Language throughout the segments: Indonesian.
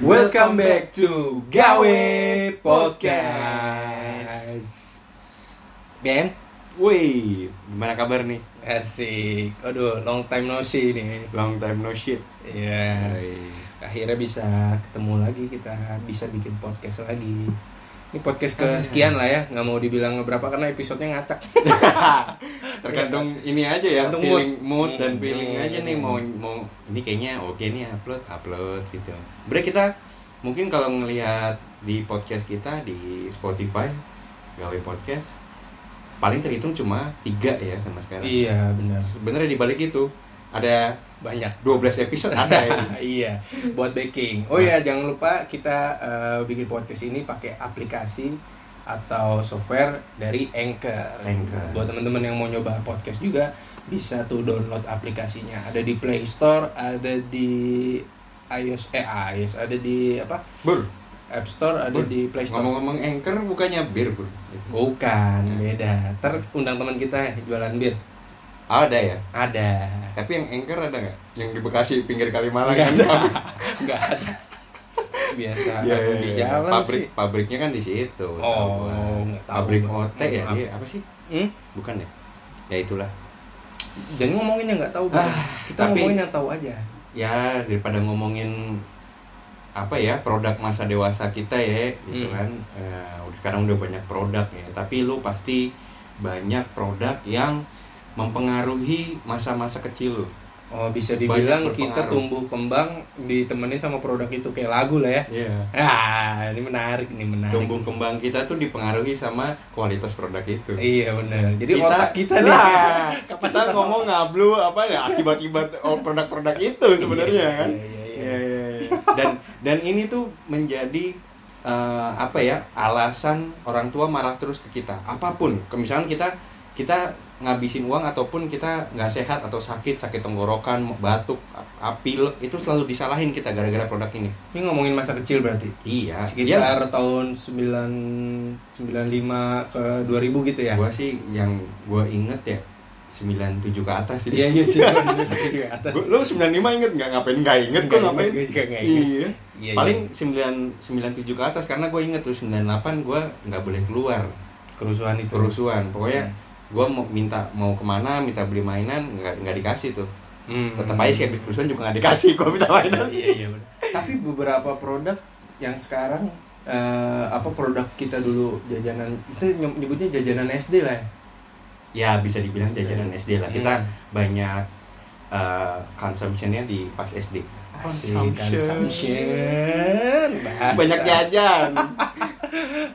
Welcome back to Gawe Podcast. Ben, Wih, gimana kabar nih? asik. Aduh, long time no see nih. Long time no shit. Iya. Akhirnya bisa ketemu lagi kita bisa bikin podcast lagi. Ini podcast kesekian lah ya, nggak mau dibilang berapa karena episodenya ngacak. Tergantung ini aja ya, Tergantung feeling mood. mood, dan Hmm. feeling aja nih mau mau ini kayaknya oke nih upload upload gitu. Bre kita mungkin kalau ngelihat di podcast kita di Spotify gawe podcast paling terhitung cuma tiga ya sama sekarang. iya, benar. Sebenarnya di balik itu ada Banyak. 12 episode ada ya. iya, buat baking. Oh ya, jangan lupa kita eh, bikin podcast ini pakai aplikasi atau software dari Anchor. Anchor. Buat teman-teman yang mau nyoba podcast juga bisa tuh download aplikasinya. Ada di Play Store, ada di iOS eh iOS, ada di apa? Bur, App Store, ada Bur, di Play Store. ngomong-ngomong anchor bukannya bir, Bur. Bukan, beda. Ntar undang teman kita jualan bir. Ada ya. Ada. Tapi yang anchor ada nggak? Yang di Bekasi pinggir Kalimalang Nggak kan? ada. Enggak ada. Biasa aku iya, di iya. jalan Pabrik sih. pabriknya kan di situ. Oh, nggak tahu Pabrik gua. OT ya dia apa sih? Hmm? Bukan ya? Ya itulah. Jangan ngomongin yang nggak tahu. Ah, Kita tapi- ngomongin yang tahu aja. Ya daripada ngomongin apa ya produk masa dewasa kita ya gitu Hmm. kan udah sekarang udah banyak produk ya tapi lu pasti banyak produk yang mempengaruhi masa-masa kecil lu Oh, bisa dibilang kita tumbuh kembang ditemenin sama produk itu kayak lagu lah ya. Iya. Ah, ini menarik, ini menarik. tumbuh kembang kita tuh dipengaruhi sama kualitas produk itu Iya benar. Jadi otak kita nih. Nah, kita ngomong ngablu apa ya akibat-akibat oh, produk-produk itu sebenarnya Iya, kan. iya, iya, iya. Iya, iya, iya. Dan dan ini tuh menjadi eh, apa ya alasan orang tua marah terus ke kita. Apa pun, misalkan kita kita ngabisin uang ataupun kita nggak sehat atau sakit sakit tenggorokan batuk apil itu selalu disalahin kita gara-gara produk ini Ini ngomongin masa kecil berarti. iya Sekitar tahun 9 95 ke 2000 gitu ya. gua sih yang gua inget ya 97 ke atas sih Iya, iya sih. Atas. Lu 95 inget nggak ngapain nggak inget kok ngapain juga nggak inget. iya Iya, paling 9 97 ke atas karena gue inget tuh 98 gue nggak boleh keluar kerusuhan itu. kerusuhan pokoknya Hmm. Gue mau minta mau ke mana minta beli mainan nggak nggak dikasih tuh Hmm. tetap aja sih habis kerusuhan juga nggak dikasih gue minta mainan iya iya benar. Tapi beberapa produk yang sekarang eh, apa produk kita dulu jajanan itu nyeb- nyebutnya jajanan SD lah ya. ya bisa dibilang SD. jajanan SD lah kita Hmm. banyak uh, consumptionnya di pas SD Asik, consumption. Bahasa. banyak jajan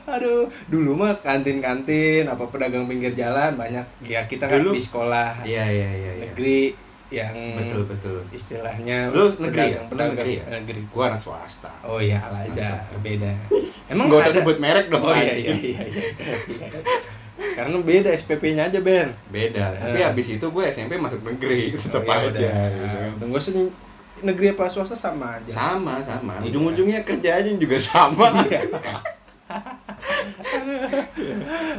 Aduh, dulu mah kantin-kantin apa pedagang pinggir jalan banyak. Ya kita kan Dulu- di sekolah iya iya iya iya. negeri yang betul betul istilahnya Lu negeri ya? pedagang, negeri ya? negeri. gue anak swasta Oh iya, Al Azhar beda. Emang Gak usah sebut merek dong Oh iya iya iya. iya. Karena beda SPP-nya aja Ben. beda tapi Eh. habis itu gue SMP masuk negeri tetap Oh, ya aja udah. gitu. Nggak usah negeri apa swasta sama aja. sama sama. Iya. ujung-ujungnya kerja aja juga sama.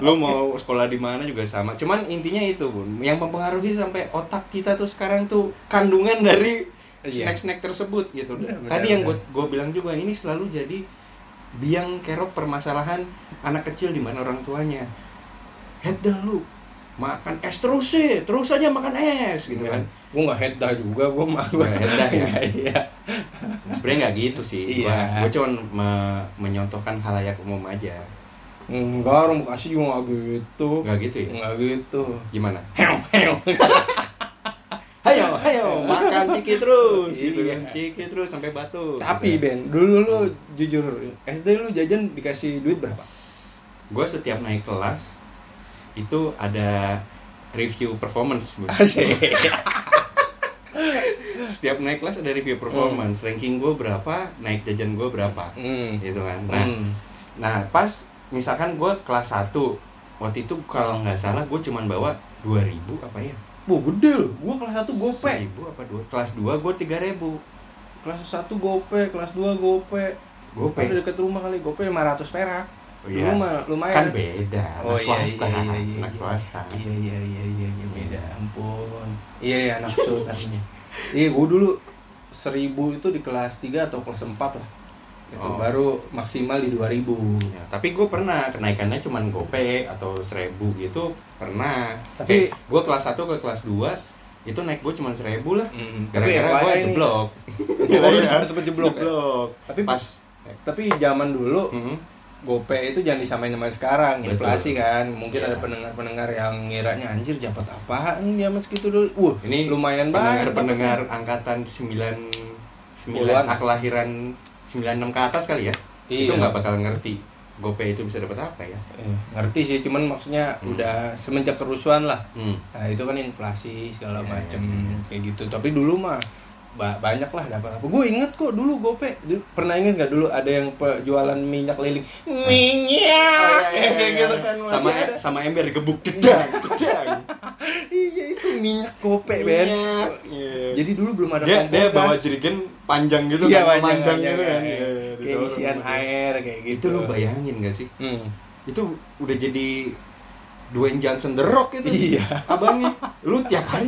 Lu mau sekolah di mana juga sama. Cuman intinya itu bun. Yang mempengaruhi sampai otak kita tuh sekarang tuh kandungan dari Iya. snack-snack tersebut gitu. Benar, benar, tadi yang gue gue bilang juga ini selalu jadi biang kerok permasalahan anak kecil di mana orang tuanya. Head dah lu makan es terus sih terus aja makan es gitu kan Gue nggak head dah juga, gue mah head dah ya? Iya. sebenarnya nggak gitu sih Iya. gue cuma me- menyontohkan halayak umum aja Enggak, orang Bekasi juga nggak gitu. nggak gitu ya Nggak gitu. gimana Hew, hew. ayo ayo makan ciki terus gitu Iya. kan ciki terus sampai batu Tapi Ben, dulu lu jujur SD lu jajan dikasih duit berapa? gue setiap naik kelas itu ada review performance setiap naik kelas ada review performance ranking gue berapa naik jajan gue berapa Hmm. gitu kan nah Hmm. nah pas misalkan gue kelas 1 waktu itu kalau nggak salah gue cuman bawa 2000 apa ya Bu, gede loh. Gua kelas 1 gope. 1000 apa dua kelas 2 gue 3000 Kelas 1 gope, kelas 2 gope. Gope. Kan deket rumah kali, gope 500 perak. Iya. Mah lumayan. kan beda Oh anak iya, swasta iya, iya, iya, anak iya. swasta Iya iya iya iya, iya beda ampun. Iya iya anak sultan. Iya gua dulu seribu itu di kelas 3 atau kelas 4 lah. itu Oh. baru maksimal di 2000 Ya, tapi gue pernah kenaikannya cuman gope atau seribu gitu pernah. Tapi- Tapi gue kelas 1 ke kelas 2 itu naik gue cuman seribu lah. Mm, tapi Gara-gara gue jeblok. Oh, lu cuma sempet jeblok ya? Jeblok. Tapi pas. tapi zaman dulu Mhm. GoPay itu jangan disamain sama sekarang, Betul. inflasi kan. Mungkin Iya. ada pendengar-pendengar yang ngiranya anjir dapat apaan zaman segitu dulu. Wah, Ini lumayan pendengar dapatnya. angkatan 9 Puluhan. 9 ah, kelahiran 96 ke atas kali ya. Iya. Itu nggak bakal ngerti GoPay itu bisa dapat apa ya. Eh, ngerti sih, cuman maksudnya Hmm. udah semenjak kerusuhan lah. Hmm. Nah, itu kan inflasi segala Iya, macem iya. kayak gitu. Tapi dulu mah banyak lah dapat apa. Gue inget kok dulu. Dulu- Pernah inget gak dulu ada yang jualan minyak keliling? Minyak. kayak gitu kan masih Oh, sama ada. sama ember gebuk jedang. iya itu minyak GoPay, Ben. Iya. Jadi dulu belum ada dia dia bawa jerigen panjang gitu Iya, kan, panjang, panjang panjang, gitu kan. iya. Iya, Kayak isian gitu. air kayak gitu. Itu lu bayangin gak sih? Hmm. Itu udah jadi Dwayne Johnson The Rock itu. Iya. Abangnya. Lu tiap hari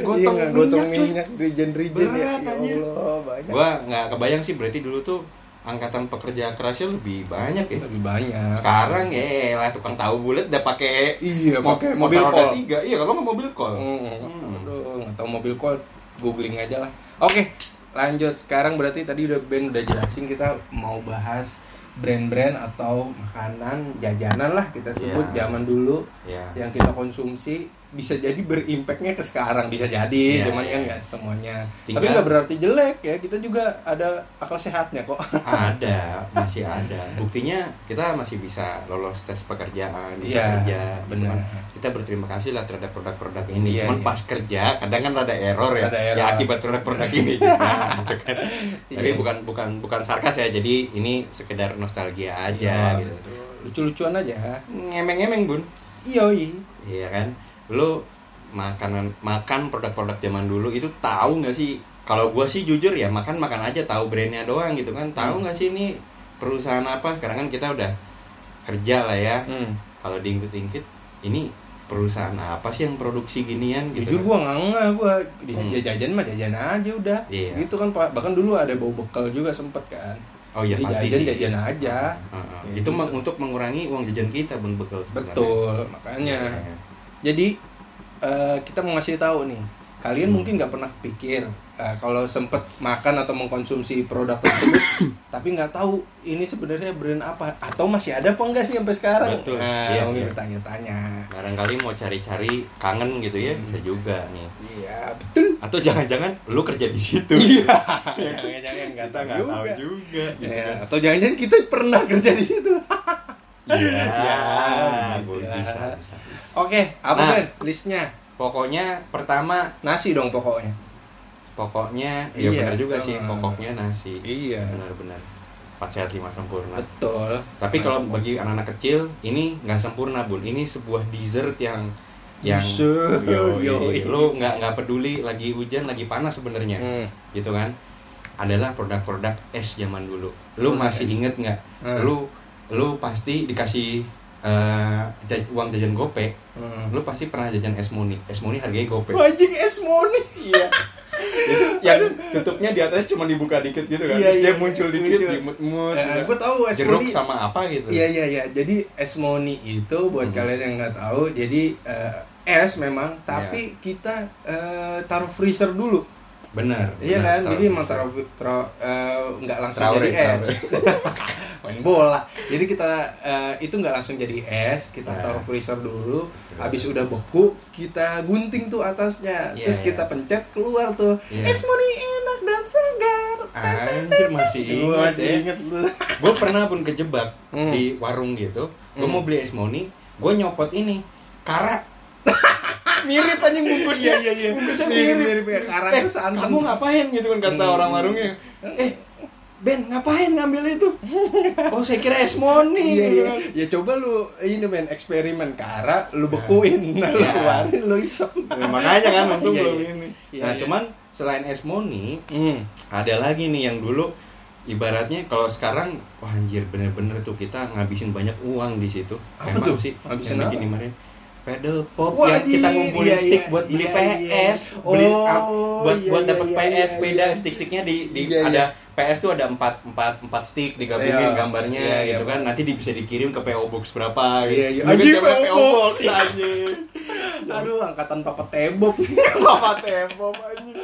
gotong Iya, minyak, gotong minyak regen-regen ya. Berat, Ya anjir. Allah, banyak. Gua nggak kebayang sih berarti dulu tuh angkatan pekerja kerasnya lebih banyak ya. lebih banyak. Sekarang ya lah tukang tahu bulat udah pakai Iya, pakai mobil call. tiga. Iya, kalau nggak mobil call. Hmm. Hmm. Aduh, nggak tahu mobil call, googling aja lah. Oke, lanjut. Sekarang berarti tadi udah Ben udah jelasin kita mau bahas brand-brand atau makanan jajanan lah kita sebut Iya. zaman dulu Ya. yang kita konsumsi bisa jadi berimpactnya ke sekarang bisa jadi Iya, cuman iya. kan nggak semuanya Tinggal- tapi nggak berarti jelek ya kita juga ada akal sehatnya kok ada masih ada buktinya kita masih bisa lolos tes pekerjaan bisa Iya, kerja gitu benar. kan. kita berterima kasih lah terhadap produk-produk ini Iya, cuman iya. pas kerja kadang kan ada error ya Ada error. ya akibat produk-produk ini juga gitu kan tapi Iya. bukan bukan bukan sarkas ya jadi ini sekedar nostalgia Iya, aja gitu betul. lucu-lucuan aja ngemeng-ngemeng bun yoi iya kan lu makanan makan produk-produk zaman dulu itu tahu nggak sih kalau gua sih jujur ya makan makan aja tahu brandnya doang gitu kan tahu Hmm. nggak sih ini perusahaan apa sekarang kan kita udah kerja lah ya hmm. kalau diingkit-ingkit ini perusahaan apa sih yang produksi ginian gitu jujur kan. gua nggak di Hmm. jajan mah jajan aja udah Iya. gitu kan bahkan dulu ada bau bekal juga sempet kan oh iya Jadi pasti jajan sih. jajan aja Heeh, heeh. Kayak itu gitu. untuk mengurangi uang jajan kita bun bekal sebenarnya. betul makanya Iya. Jadi eh, kita mau ngasih tahu nih kalian Hmm. mungkin nggak pernah pikir eh, kalau sempet makan atau mengkonsumsi produk tersebut tapi nggak tahu ini sebenarnya brand apa atau masih ada apa enggak sih sampai sekarang Betul. nah Iya, mungkin iya. bertanya-tanya barangkali mau cari-cari kangen gitu ya Hmm. bisa juga nih iya betul atau jangan-jangan lu kerja di situ iya jangan-jangan nggak tahu nggak tahu juga juga gitu Ya, kan. atau jangan-jangan kita pernah kerja di situ Iya, Ya, lah. bisa, bisa. oke apa Nah. Ben listnya Pokoknya pertama, nasi dong pokoknya pokoknya, ya Iya. benar juga sih, pokoknya nasi. iya Benar-benar. Empat sehat lima sempurna. betul Tapi kalau bagi anak-anak kecil, ini nggak sempurna bun. Ini sebuah dessert yang yang Dessert, yo, yoi. lu nggak nggak peduli lagi hujan lagi panas sebenarnya Hmm. gitu kan adalah produk-produk es zaman dulu lu Produk masih es. inget nggak Hmm. lu lu pasti dikasih eh, jaj- uang jajan gope Hmm. lu pasti pernah jajan es moni es moni harganya gope Wajing es moni. iya itu yang tutupnya di atas cuma dibuka dikit gitu kan Iya, terus dia iya, muncul iya, dikit muncul. dimut-mut Eh, gitu. gue tahu es jeruk moni. sama apa gitu Iya iya iya. Jadi es moni itu buat Hmm. kalian yang nggak tahu, jadi eh, es memang, tapi kita eh, taruh freezer dulu. Benar Iya kan? benar, Jadi emang taruh eh, nggak langsung Traore, jadi es. Main bola. Jadi kita eh, itu nggak langsung jadi es, kita Nah. taruh freezer dulu. Habis udah beku, kita gunting tuh atasnya. Iya, Terus iya. kita pencet keluar tuh. Iya. Es moni enak dan segar. Anjir masih masih ya. inget lu. gue pernah pun kejebak Hmm. di warung gitu gue Hmm. mau beli es moni gue nyopot ini kara mirip aja bungkusnya Iya, iya, iya. bungkusnya Mirip, mirip, mirip ya. Kara eh, itu santan. kamu ngapain gitu kan kata Hmm. orang warungnya eh Ben ngapain ngambil itu oh saya kira es moni Iya gitu iya. kan. Ya coba lu ini men eksperimen kara, lu bekuin, nah, lu Iya. keluarin, lu isep. Ya, makanya kan untung Iya, belum iya. ini Iya, nah iya. cuman selain es moni Hmm. ada lagi nih yang dulu ibaratnya kalau sekarang wah anjir bener-bener tuh kita ngabisin banyak uang di situ Apa Emang tuh? sih yang apa? bikin kemarin pedal pop Wah, yang kita iya, ngumpulin iya, stick iya, buat beli iya, iya. PS beli Oh, ah, buat iya, buat iya, dapat iya, PS iya, sepeda iya. stick-sticknya di, di Iya, iya. ada PS tuh ada empat empat empat stick digabungin Iya. gambarnya Iya, iya, gitu kan nanti bisa dikirim ke PO Box berapa gitu. Iya, iya. Zaman PO Box. anjing. Aduh, angkatan Papa Tebop. Papa Tebop anjing.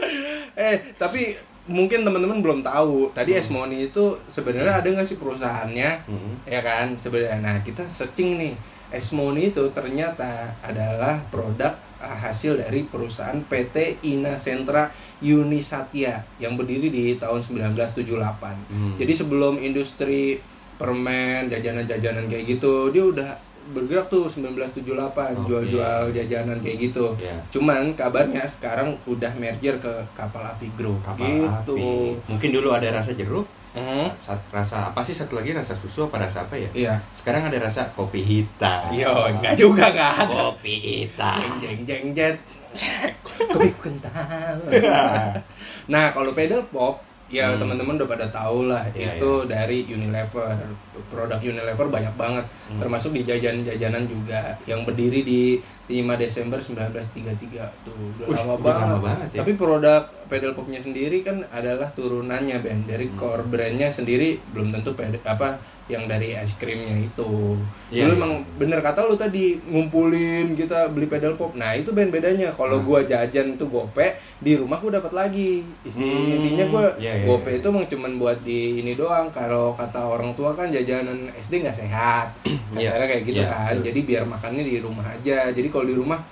Eh, tapi mungkin teman-teman belum tahu. Tadi Esmoni itu sebenarnya ada nggak sih perusahaannya? Hmm. Ya kan, sebenarnya. Nah, kita searching nih. Esmoni itu ternyata adalah produk ah, hasil dari perusahaan PT Ina Sentra Unisatya yang berdiri di tahun 1978. Hmm. Jadi sebelum industri permen, jajanan-jajanan kayak gitu, dia udah bergerak tuh 1978 Oke. jual-jual jajanan kayak gitu. Ya. Cuman kabarnya sekarang udah merger ke kapal api Group Kapal gitu. api. Mungkin dulu ada rasa jeruk, Hmm. sat- rasa apa sih satu lagi rasa susu apa rasa apa ya? Iya. Sekarang ada rasa kopi hitam. Yo, enggak juga enggak ada. Kopi hitam. Jeng jeng jeng jet. Kopi kental. nah, kalau pedal pop ya Hmm. teman-teman udah pada tahu lah Iya, itu dari Unilever. Produk Unilever banyak banget Hmm. termasuk di jajanan-jajanan juga yang berdiri di 5 Desember 1933 tuh udah Ush, lama udah banget. lama banget ya. Tapi produk pedal popnya sendiri kan adalah turunannya Ben dari Hmm. core brandnya sendiri belum tentu pedal apa yang dari es krimnya itu. Iya, Dulu iya. emang bener kata lu tadi ngumpulin kita beli pedal pop. Nah, itu band bedanya. Kalau Hmm. gua jajan tuh gope, di rumah gua dapat lagi. Isti- Hmm, Intinya gua iya, iya, gope iya. itu emang cuman buat di ini doang. Kalau kata orang tua kan jajanan SD nggak sehat. Iya. Kasarnya kayak gitu Iya, kan. betul. Jadi biar makannya di rumah aja. Jadi kalau di rumah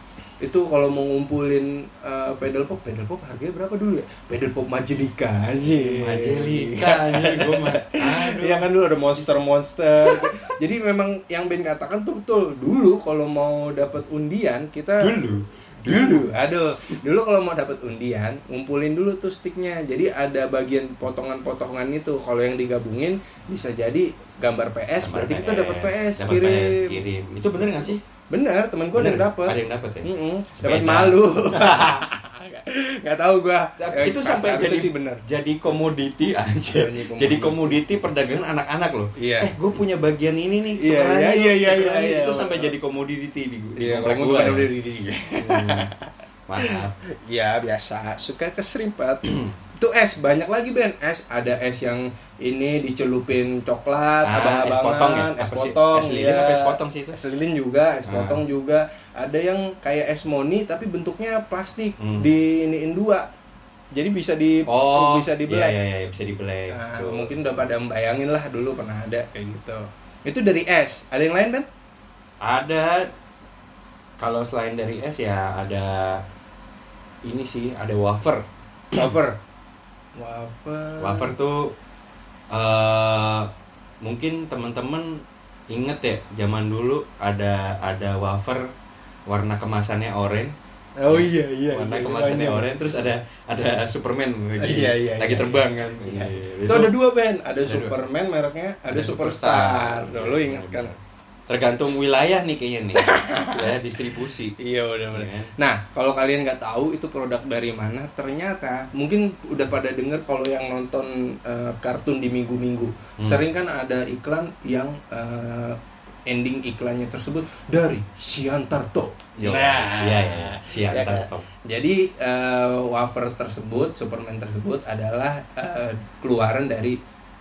itu kalau mau ngumpulin uh, pedal pop, pedal pop harganya berapa dulu ya? Pedal pop Majelika aja. Majelika mah. Aduh. Iya kan dulu ada monster-monster. Jadi memang yang Ben katakan tuh betul. Dulu kalau mau dapat undian kita Dulu. dulu aduh dulu kalau mau dapat undian ngumpulin dulu tuh sticknya jadi ada bagian potongan-potongan itu kalau yang digabungin bisa jadi gambar PS Gambar berarti kita dapat PS kirim PS, kirim. Itu bener gak sih? Benar temen gue ada yang Bener? dapat Ada yang dapat ya? Mm-mm, Sepeda. dapat malu nggak tahu gua Tapi itu Eh, sampai jadi sih benar jadi komoditi aja. Jadi komoditi. Perdagangan anak-anak loh. Iya. Eh, gue punya bagian ini nih. Iya, iya, iya, iya, iya, iya, Itu sampai betul. jadi komoditi di, di iya komplek kamu gua. benar ya. Maaf. Ya biasa, suka keserimpet. itu es banyak lagi Ben es ada es yang ini dicelupin coklat Ah, es potong ya? es potong Es lilin iya. apa es potong sih itu? es lilin juga es Ah. potong juga ada yang kayak es moni tapi bentuknya plastik Hmm. di iniin dua jadi bisa di Oh, bisa di iya, black iya, iya, bisa di black. Nah, Tuh. mungkin udah pada bayangin lah dulu pernah ada kayak gitu itu dari es ada yang lain Ben Ada kalau selain dari es ya ada ini sih ada wafer. wafer wafer Wafer tuh eh mungkin teman-teman inget ya zaman dulu ada ada wafer warna kemasannya oranye. oh iya iya warna iya, kemasannya iya. oranye terus ada ada Superman lagi Iya, iya, lagi iya, terbang iya. kan. Iya. Iya, Itu ada dua band, ada Ada dua. Superman mereknya, ada, Ada Superstar. Superstar. Tuh, lo ingat kan? Tergantung wilayah nih kayaknya nih. wilayah distribusi. Iya udah Iya. benar. Nah kalau kalian nggak tahu itu produk dari mana, ternyata mungkin udah pada denger kalau yang nonton eh, kartun di minggu-minggu, Hmm. sering kan ada iklan yang eh, ending iklannya tersebut dari Siantarto. Yo, iya iya. Siap Ya kan? top. Jadi eh, wafer tersebut, Superman tersebut adalah eh, keluaran dari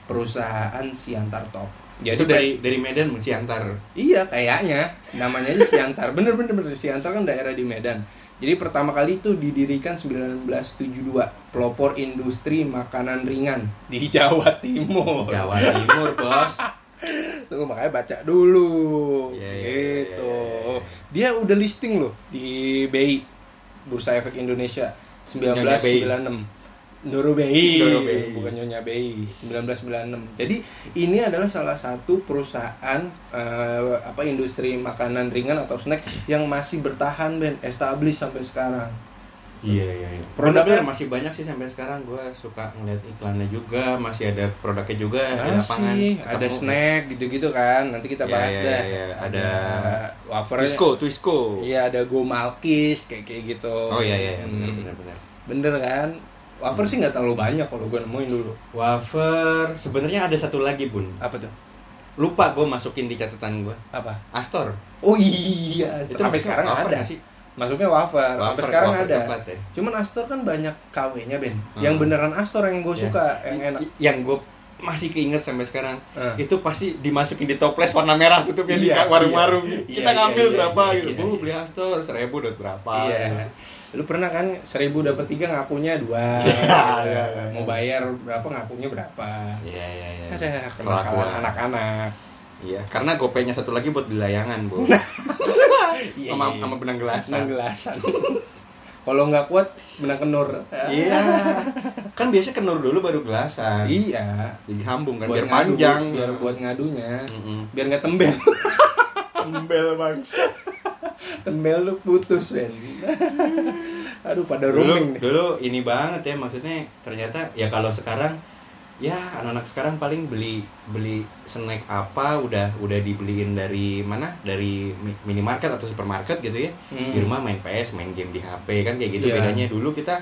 perusahaan Siantarto. Itu dari dari Medan Siantar. Iya kayaknya namanya aja Siantar. Bener bener bener Siantar kan daerah di Medan. Jadi pertama kali itu didirikan 1972 pelopor industri makanan ringan di Jawa Timur. Jawa Timur, Bos. Tunggu makanya baca dulu. Iya, iya, gitu. iya, iya, iya. Dia udah listing loh di BI Bursa Efek Indonesia 1996. Doro BI, Doro BI. bukan Nyonya BI 1996. Jadi ini adalah salah satu perusahaan eh, apa industri makanan ringan atau snack yang masih bertahan Ben, established sampai sekarang. Iya iya iya. Produknya- Produknya masih banyak sih sampai sekarang gue suka ngeliat iklannya juga, masih ada produknya juga di lapangan. Masih ada Ketemu. snack gitu-gitu kan. Nanti kita Iya, bahas iya, deh. iya. Ada wafer Twisco, Twisco. Iya ada Go Malkis kayak kayak gitu. Oh iya iya, iya. benar Hmm. benar benar. Bener kan? Wafer sih nggak terlalu banyak kalau gue nemuin dulu. Wafer, sebenarnya ada satu lagi bun. Apa tuh? Lupa gue masukin di catatan gue. Apa? Astor. Oh iya, Itu sampai sekarang wafer ada. sih? masuknya wafer. Sampai Wafer- sekarang wafer ada. coklat ya. Cuman Astor kan banyak KW-nya, Ben. Hmm. Yang beneran Astor yang gue Ya. suka, yang enak. Yang gue masih keinget sampai sekarang Ah. itu pasti dimasukin di toples warna merah tutupnya di Iya, warung-warung iya. kita Iya, ngambil iya, berapa iya, gitu iya, bu beli Astor seribu dapat berapa Iya. Lu pernah kan seribu dapat tiga ngakunya dua. Iya, iya, iya. Mau bayar berapa ngakunya berapa. iya iya iya Ada kenakalan anak-anak. iya karena gopenya satu lagi buat beli layangan bu sama sama benang gelasan Benang gelasan. Kalau nggak kuat benang kenur. iya kan biasa kenur dulu baru gelasan Iya. jadi hambung kan Buat biar ngadu, panjang biar buat ngadunya. Mm-mm. Biar nggak tembel. tembel bang tembel lu putus, Ben. Aduh pada dulu rooming nih. dulu ini banget ya maksudnya ternyata ya kalau sekarang ya anak-anak sekarang paling beli beli snack apa udah udah dibeliin dari mana dari mi- minimarket atau supermarket gitu ya Hmm. di rumah main PS main game di HP kan kayak gitu Iya. bedanya dulu kita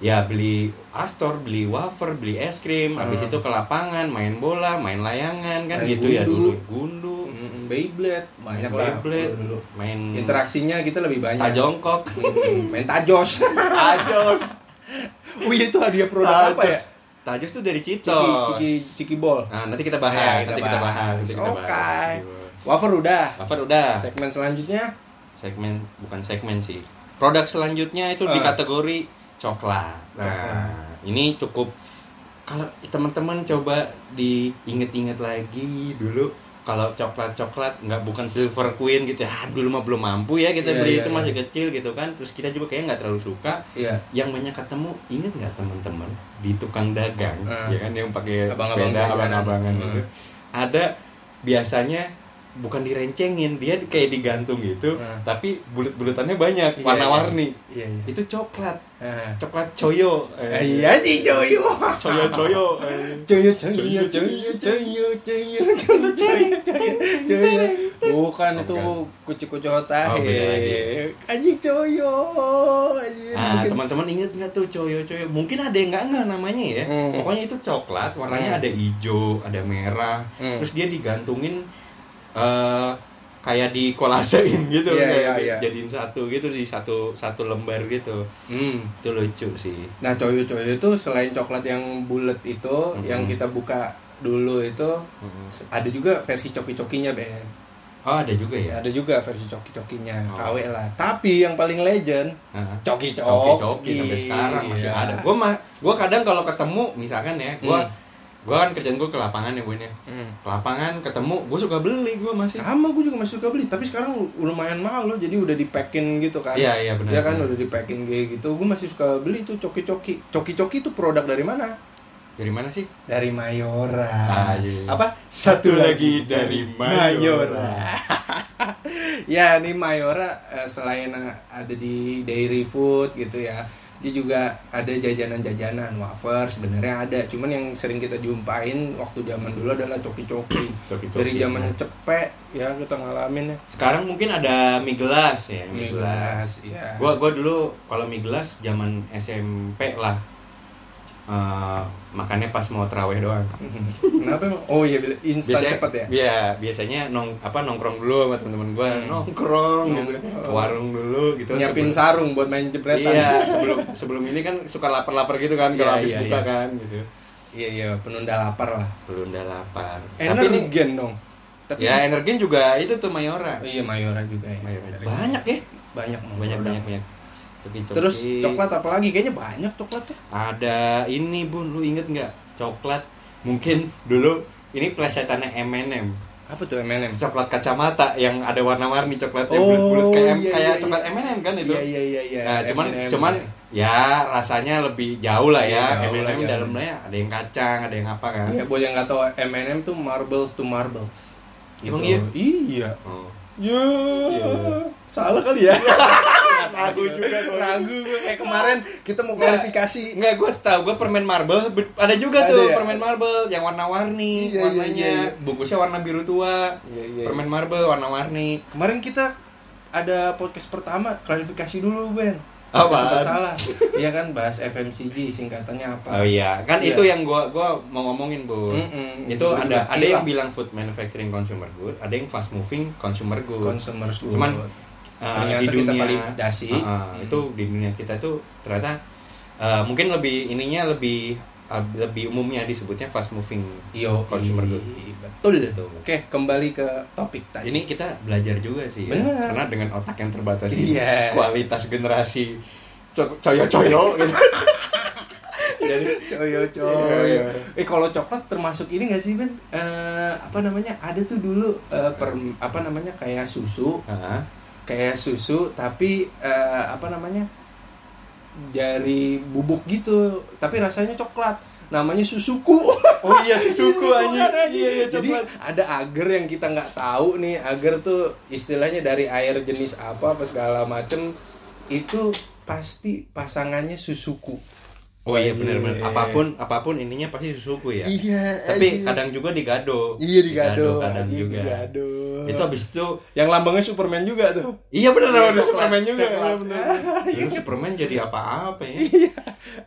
ya beli Astor beli wafer beli es krim habis Hmm. itu ke lapangan main bola main layangan kan Main gitu ya gundu. dulu gundu Mm, Beyblade banyak main Beyblade, dulu. main Interaksinya kita lebih banyak. tajongkok Mm, main tajos. tajos oh iya itu hadiah produk apa ya? Tajos tuh dari Ciki, Citos ciki, ciki bol. Nah, nanti kita bahas, Ya, nanti kita bahas, nanti kita Oke. bahas. Wafer udah. Wafer udah. Segmen selanjutnya Segmen bukan segmen sih. Produk selanjutnya itu di Eh. kategori coklat. Nah, Coklat. ini cukup kalau teman-teman coba diinget-inget lagi dulu kalau coklat-coklat nggak bukan silver queen gitu ya dulu mah belum mampu ya kita Iya, beli iya, itu iya. masih kecil gitu kan terus kita juga kayaknya nggak terlalu suka Iya. yang banyak ketemu inget nggak teman-teman di tukang dagang Ah. ya kan yang pakai Abang-abang sepeda dagangan. abang-abangan Hmm. gitu ada biasanya bukan direncengin dia kayak digantung gitu Ah. tapi bulut-bulutannya banyak Iya, warna-warni Iya, iya. itu coklat Ah. coklat coyo Iya sih coyo. coyo coyo. Coyo coyo coyo coyo coyo coyo coyo coyo. Bukan itu kucu-kucu Oh, tahe. beda lagi. Anjing coyo. Nah, teman-teman inget nggak tuh coyo coyo? Mungkin ada yang nggak nggak namanya ya. Hmm. Pokoknya itu coklat, warnanya Hmm. ada hijau, ada merah. Hmm. Terus dia digantungin eh kayak di kolasein gitu, Iya, kayak iya, iya. jadiin satu gitu di satu satu lembar gitu. Hmm. Itu lucu sih. Nah, coyo-coyo itu selain coklat yang bulat itu, Mhm. yang kita buka dulu itu Mm-mm. ada juga versi coki-cokinya, Ben. Oh ada juga ya. Ada juga versi coki-cokinya, Oh. KW lah. Tapi yang paling legend, Nah, coki-coki. Coki-coki sampai sekarang masih Iya. ada. Gua mah gua kadang kalau ketemu misalkan ya, gua Hmm. Gua kan kerjaan gua ke lapangan ya, Bun ya. Hmm. Ke lapangan ketemu, gua suka beli gua masih. Sama gue juga masih suka beli, tapi sekarang lumayan mahal loh, jadi udah di packing gitu kan. Iya, iya benar. Ya kan udah di packing kayak gitu. Gue masih suka beli tuh coki-coki. Coki-coki itu produk dari mana? Dari mana sih? Dari Mayora. Ah, iya. Apa? Satu lagi dari Mayora. ya, nih Mayora eh, selain eh, ada di dairy food gitu ya. Dia juga ada jajanan-jajanan wafer sebenarnya ada, cuman yang sering kita jumpain waktu zaman dulu adalah coki-coki. Coki-coki. Dari zamannya cepek ya kita ngalamin ya. Sekarang mungkin ada mie gelas ya, mie, Mie gelas. gelas, iya. Gua gua dulu kalau mie gelas zaman SMP lah. Eh, makannya pas mau terawih doang. Kenapa emang? Oh iya, instan cepet ya? Iya, biasanya nong apa nongkrong dulu sama teman-teman gua, Hmm. nongkrong gitu. Nongkrong. Warung dulu gitu. Nyiapin sebelum- sarung buat main jepretan. Iya, sebelum sebelum ini kan suka lapar-lapar gitu kan kalau Iya, habis iya, buka iya. kan gitu. Iya, iya, penunda lapar lah. Udah lapar. Energen dong. Tapi ya Energen juga itu tuh Mayora. Iya, Mayora juga ya. Mayora. Banyak ya? Banyak banyak banyak banyak Coki-coki. Terus coklat apa lagi? Kayaknya banyak coklat tuh. ada ini bun lu inget nggak coklat mungkin dulu ini plesetannya M&M Apa tuh M&M? coklat kacamata yang ada warna-warni coklatnya Oh, bulat-bulat kayak iya, kayak iya, coklat iya. M&M kan itu Iya, iya, iya, iya. nah cuman M&M. cuman ya rasanya lebih jauh lah ya Iya, M&M jauh. dalamnya ada yang kacang ada yang apa kan Ya, buat yang nggak tahu M&M tuh marbles to marbles. Emang Gitu. iya? Iya. oh. Ya. Iya. Salah kali ya. Ragu juga. Ragu gue kayak kemarin kita mau klarifikasi. Enggak, gue setahu gue permen marble ada juga Ada tuh ya? permen marble yang warna-warni Iya, iya, warnanya iya, iya. bungkusnya warna biru tua Iya, iya. permen marble warna-warni Kemarin kita ada podcast pertama klarifikasi dulu Ben. Sempat salah. Iya kan bahas FMCG singkatannya apa? Oh iya, kan Iya. itu yang gua gua mau ngomongin, Bu. Mm-mm. Itu Gua ada ada yang bilang food manufacturing consumer good, ada yang fast moving consumer good. Consumer good. Cuman uh, Ternyata di kita dunia validasi. uh, uh, itu di dunia kita tuh ternyata uh, mungkin lebih ininya lebih uh, lebih umumnya disebutnya fast moving Yo, consumer good. betul. Betul. Oke, kembali ke topik tadi. Ini kita belajar juga sih ya. Karena dengan otak yang terbatas ini Iya. kualitas generasi co- coyo-coyo gitu. jadi coyo coyo iya. eh kalau coklat termasuk ini gak sih Ben Eh, apa namanya ada tuh dulu eh, per- apa namanya kayak susu Heeh. Kayak susu tapi eh, apa namanya dari bubuk gitu. Tapi rasanya coklat. Namanya susuku. Oh iya susuku anjing. kan, Iya iya jadi ada agar yang kita nggak tahu nih. Agar tuh istilahnya dari air jenis apa apa segala macem itu pasti pasangannya susuku Oh iya benar-benar Iya. apa pun apa pun ininya pasti susuku ya. iya Tapi anjing. kadang juga digado. iya digado kadang anjing, juga. digado. Itu habis itu yang lambangnya Superman juga tuh Iya benar Iya, ada Superman juga. Iya benar. Dulu Superman jadi apa-apa ya. iya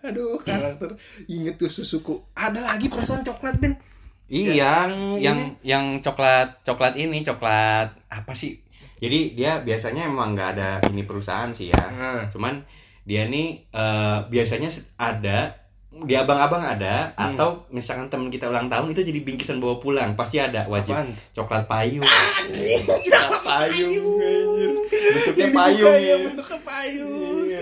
aduh karakter inget tuh susuku ada lagi perasaan coklat Ben Iya, yang Yang yang yang coklat coklat ini coklat apa sih? Jadi dia biasanya emang nggak ada ini perusahaan sih ya. nah Cuman dia nih eh, biasanya ada di abang-abang ada Hmm. atau misalkan temen kita ulang tahun itu jadi bingkisan bawa pulang pasti ada wajib Apaan? coklat payung coklat payung, anjir. bentuknya Yang payung ya bentuknya payung Iya.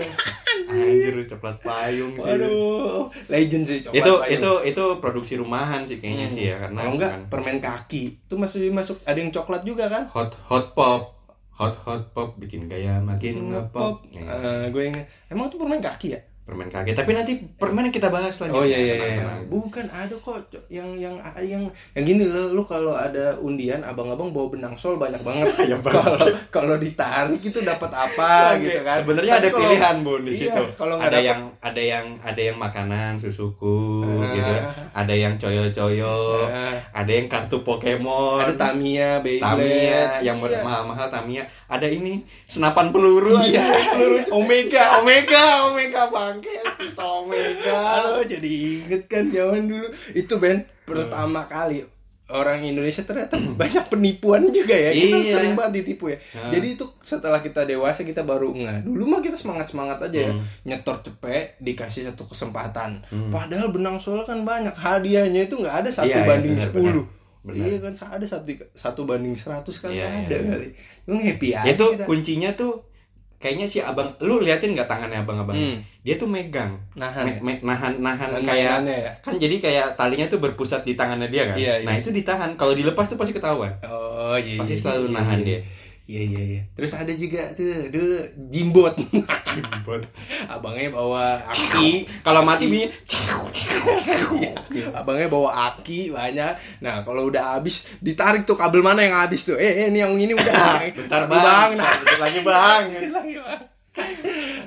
anjir coklat payung sih Waduh, legend sih coklat itu payung. itu itu produksi rumahan sih kayaknya Hmm. sih ya karena kalau enggak bukan- permen kaki itu masuk masuk ada yang coklat juga kan hot hot pop hot hot pop bikin gaya makin ngepop. Ya, Eh, gue ingat. Emang itu permen kaki ya permen kaget tapi nanti permen kita bahas lagi Oh iya iya iya. Bukan ada kok yang yang yang yang gini lo lu kalau ada undian abang-abang bawa benang sol banyak banget. Ya, banget. Kalau kalau ditarik itu dapat apa gitu kan. Sebenarnya ada kalau- pilihan bun di Iya, situ. kalau ada dapet- yang ada yang ada yang makanan susuku Ah. gitu. Ada yang coyo-coyo. Ah. Ada yang kartu Pokemon. ada Tamiya, Beyblade. Tamiya yang Iya. mahal-mahal Tamiya. Ada ini senapan peluru. Iya, peluru Omega. Omega, Omega bangke, pistol Omega. Aduh, jadi inget kan zaman dulu itu Ben pertama kali orang Indonesia ternyata banyak penipuan juga ya kita Iya. sering banget ditipu ya Ah. jadi itu setelah kita dewasa kita baru nggak dulu mah kita semangat semangat aja ya Hmm. nyetor cepet dikasih satu kesempatan Hmm. padahal benang sol kan banyak hadiahnya itu nggak ada satu Iya, iya, banding benar, sepuluh benar. iya kan ada satu satu banding seratus kan Iya, ada iya. kali Emang happy aja itu kita. kuncinya tuh kayaknya si abang lu liatin nggak tangannya abang-abang Hmm. dia tuh megang nahan Me- me- nahan nahan Nahan kayak ya? kan jadi kayak talinya tuh berpusat di tangannya dia kan Iya, iya. nah itu ditahan kalau dilepas tuh pasti ketahuan Oh iya. Pasti iya, selalu iya, nahan iya. dia. Iya iya iya. Terus ada juga tuh dulu jimbot. Abangnya bawa aki. kalau mati bunyi Iya, Abangnya bawa aki banyak. Nah kalau udah habis ditarik tuh kabel mana yang habis tuh? Eh, eh ini yang ini udah. bentar Kabel bang Nah. bentar lagi bang lagi, Bang.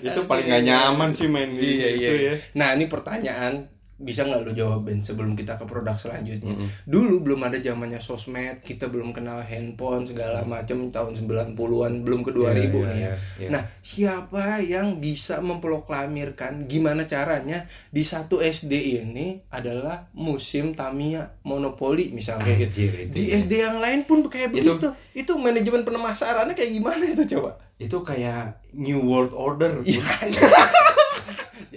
itu paling nggak nyaman sih main Iya iya. gitu ya Nah ini pertanyaan bisa nggak lu jawabin sebelum kita ke produk selanjutnya? Mm-mm. Dulu belum ada zamannya sosmed, kita belum kenal handphone segala macam tahun 90-an, belum ke 2000 Iya, iya, nih ya. iya, iya. Nah, siapa yang bisa memproklamirkan gimana caranya di satu SD ini adalah musim Tamiya monopoli misalnya gitu. Itu Di ya. SD yang lain pun kayak Itu- begitu. Itu manajemen pemasarannya kayak gimana itu coba? itu kayak new world order Iya.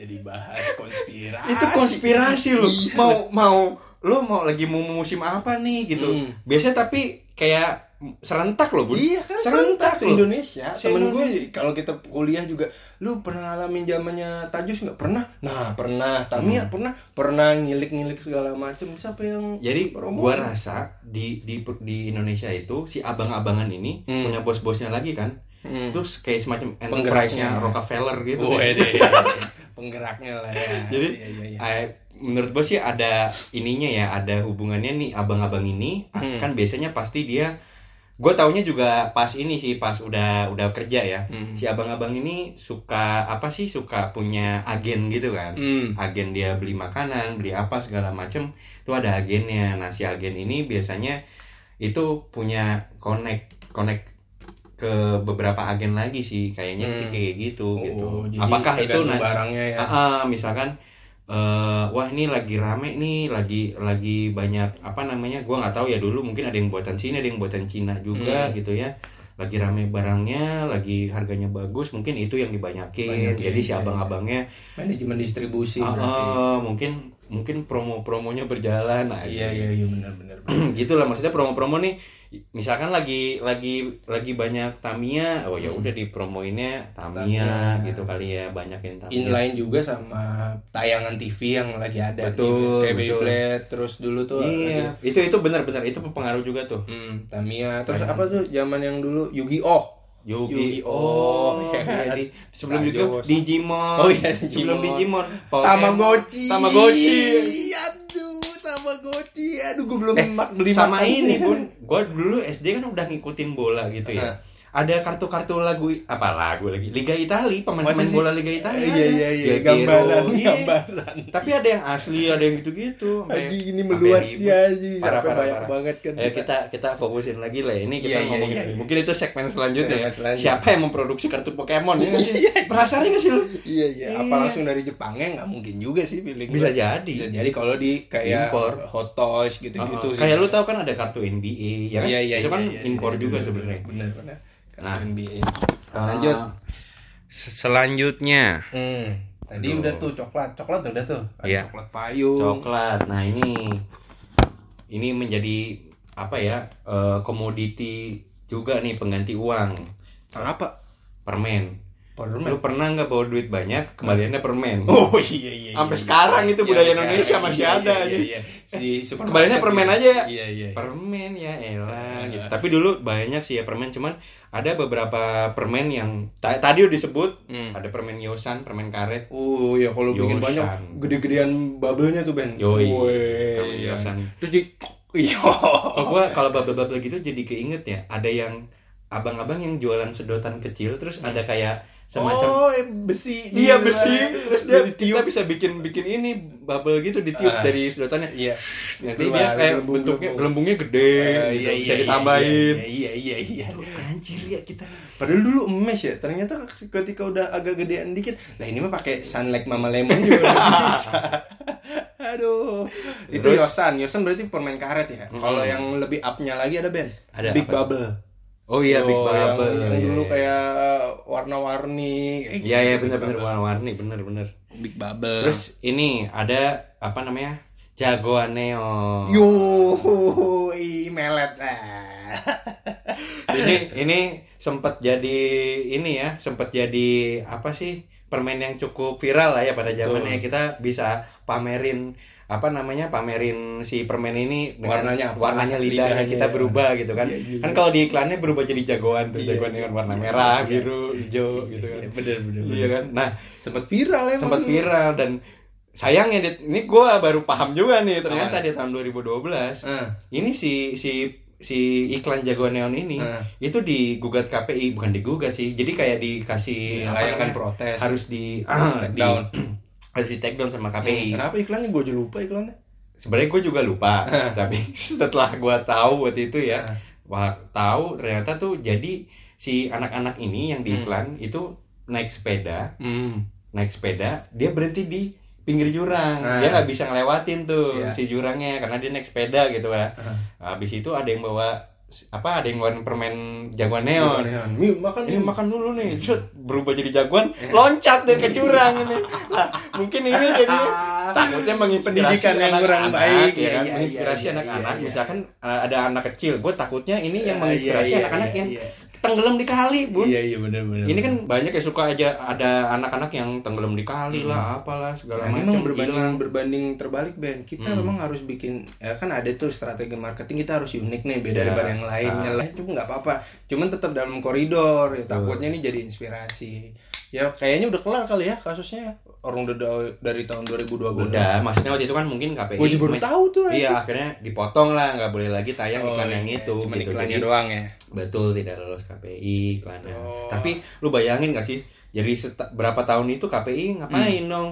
Jadi bahas konspirasi. itu konspirasi loh Iya. mau mau lo mau lagi mau musim apa nih gitu Hmm. biasanya tapi kayak serentak loh bun Iya kan serentak se loh Indonesia. Temen gue kalau kita kuliah juga, lu pernah ngalamin zamannya Tajus nggak? Pernah. Nah, pernah. Tamiya pernah. Pernah ngilik-ngilik segala macam. Siapa yang Hmm. Jadi promo? gua rasa di di di Indonesia itu si abang-abangan ini Hmm. punya bos-bosnya lagi kan. Hmm. Terus kayak semacam enterprise-nya Rockefeller gitu. Oh, deh. Penggeraknya lah ya. Jadi Iya, iya, iya. eh, menurut gue sih ada ininya ya, ada hubungannya nih abang-abang ini Hmm. kan biasanya pasti dia gue taunya juga pas ini sih pas udah udah kerja ya. Hmm. Si abang-abang ini suka apa sih suka punya agen gitu kan. Hmm. agen dia beli makanan, beli apa segala macem itu ada agennya. Nah si agen ini biasanya itu punya connect connect ke beberapa agen lagi sih kayaknya sih Hmm. kayak gitu gitu. Oh, jadi Apakah itu barangnya ya? Ah, ah, misalkan eh, wah ini lagi rame nih lagi lagi banyak apa namanya gua nggak tahu ya dulu mungkin ada yang buatan Cina ada yang buatan Cina juga Hmm. gitu ya lagi rame barangnya, lagi harganya bagus, mungkin itu yang dibanyakin. Banyakin, Jadi si iya, abang-abangnya manajemen distribusi berarti. ah, mungkin mungkin promo-promonya berjalan. Nah, iya iya iya benar benar gitu lah maksudnya promo-promo nih misalkan lagi lagi lagi banyak Tamiya oh ya udah dipromoinnya Tamiya Tamiya. gitu kali ya banyak yang Tamiya. Inline juga sama tayangan TV yang lagi ada Betul, kayak betul. Beyblade terus dulu tuh iya itu itu benar-benar itu pengaruh juga tuh. Hmm, Tamiya terus apa tuh zaman yang dulu? Yu-Gi-Oh! Yugi Yu-Gi-Oh, oh ya kan? di, sebelum Tajos. itu Digimon. Oh iya, sebelum Digimon. Digimon Pokemon, Tamagotchi. Tamagotchi. Aduh Tamagotchi aduh gue belum eh, mak beli sama makan. ini bun gue dulu SD kan udah ngikutin bola gitu ya. Ada kartu-kartu lagu apa lagu lagi Liga Itali pemain-pemain sih? bola Liga Itali iya ada. iya iya gambaran iya. gambaran tapi ada yang asli ada yang gitu-gitu Haji ini meluas ya Parah, sampai parah, banyak parah. banget kan Ayo kita kita fokusin lagi lah ini kita Iya, iya, ngomongin iya, iya. mungkin itu segmen selanjutnya Segmen ya. selanjutnya. siapa yang memproduksi kartu Pokemon ya nggak sih Iya, iya. penasaran nggak sih lu Iya iya, apa langsung dari Jepangnya nggak mungkin juga sih feeling Bisa gue. jadi. Bisa jadi kalau di kayak Impor. Hot Toys gitu-gitu Uh-uh. sih. kayak lu tahu kan ada kartu NBA ya kan itu kan impor juga sebenarnya Benar benar. Nah. NBA. Uh, Lanjut. se- selanjutnya Hmm. Tadi Aduh. udah tuh coklat, coklat udah tuh. Ada Iya. Coklat payung. coklat nah ini ini menjadi apa ya eh, komoditi juga nih pengganti uang Apa? permen Permen. lu pernah nggak bawa duit banyak kembaliannya permen Oh iya iya. Sampai iya. sekarang itu Iya, budaya sekarang. Indonesia masih Iya, ada iya, aja. Iya, iya. Di Kembaliannya permen gitu. aja ya? Iya iya. permen ya elah Ah. gitu tapi dulu banyak sih ya permen cuman ada beberapa permen yang ta- tadi udah disebut Hmm. ada permen yosan permen karet Oh ya kalau bikin banyak gede-gedean bubble-nya tuh Ben. Yoi. Permen yosan. Terus di Iya. Gua kalau bubble-bubble gitu jadi keinget ya ada yang abang-abang yang jualan sedotan kecil terus ada kayak semacam oh, eh, besi. Iya besi, luar. terus dia kita bisa bikin bikin ini bubble gitu ditiup Ah. dari sedotannya. Iya. Nanti dia kayak gelembung, bentuknya gelembung. gelembungnya gede, Eh, gitu, iya, bisa iya, ditambahin. Iya iya iya. iya. Anjir ya kita. Padahal dulu emes ya, ternyata ketika udah agak gedean dikit, nah ini mah pakai sunlight mama lemon juga bisa. Aduh, itu Terus- yosan, yosan berarti permen karet ya. Kalau yang lebih upnya lagi ada Ben, Ada Big apa? Bubble. Oh iya Big Bubble. Yang, yang Iya, dulu iya. kayak warna-warni. Iya gitu, iya benar-benar Bubble. warna-warni bener-bener. Big Bubble. Terus ini ada apa namanya jagoan neon. yo, i melet. Ini ini sempat jadi ini ya sempat jadi apa sih permen yang cukup viral lah ya pada zamannya kita bisa pamerin apa namanya pamerin si permen ini dengan Warnanya apa? warnanya lidahnya Lidahnya, kita ya. berubah gitu kan Iya, iya, kan iya. kalau di iklannya berubah jadi jagoan tuh Iya, jagoan iya, dengan warna iya, merah iya. biru hijau gitu kan Iya, bener, bener, iya kan nah Sempat viral ya. sempat viral dan sayangnya Dit, ini gua baru paham juga nih ternyata Apaan? di tahun 2012 Ah, ini si si si iklan jagoan neon ini Ah. itu digugat KPI bukan digugat sih jadi kayak dikasih namanya, protes. harus di Take di- down. Harus di take down sama KPI Kenapa iklannya gue aja lupa iklannya? sebenarnya gue juga lupa tapi setelah gue tahu waktu itu ya Ah. wah tahu ternyata tuh jadi si anak-anak ini yang di iklan itu naik sepeda Hmm. naik sepeda dia berhenti di pinggir jurang Ah. dia nggak bisa ngelewatin tuh Iya. si jurangnya karena dia naik sepeda gitu ya Ah. habis itu ada yang bawa apa ada yang ngeluarin permen jagoan neon. Mi, makan ini makan dulu nih. Set, berubah jadi jagoan loncat deh ke jurang ini. Nah, mungkin ini jadi takutnya menginspirasi Pendidikan yang kurang anak-anak, baik, ya iya, kan? Iya, menginspirasi iya, anak-anak. iya, iya. misalkan uh, ada anak kecil gue takutnya ini yang Iya, menginspirasi iya, iya, anak-anak iya, yang iya. Tenggelam di kali bun Iya iya benar benar. ini kan banyak ya suka aja ada anak-anak yang tenggelam di kali lah apalah segala Nah, macam memang berbanding hilang. berbanding terbalik Ben. Kita Hmm. memang harus bikin ya kan ada tuh strategi marketing kita harus unik nih beda Iya. daripada yang lainnya Ah. lah itu nggak apa-apa. Cuman tetap dalam koridor. Ya, takutnya ini jadi inspirasi. Ya kayaknya udah kelar kali ya kasusnya. Orang udah da- dari tahun 2012. udah maksudnya waktu itu kan mungkin KPI Gue juga baru tahu tuh. iya akhirnya dipotong lah nggak boleh lagi tayang Oh, iklan yang iya, itu Cuman gitu. iklannya Jadi, doang ya. betul tidak lolos KPI iklannya Oh. tapi lu bayangin gak sih jadi berapa tahun itu KPI ngapain Hmm. dong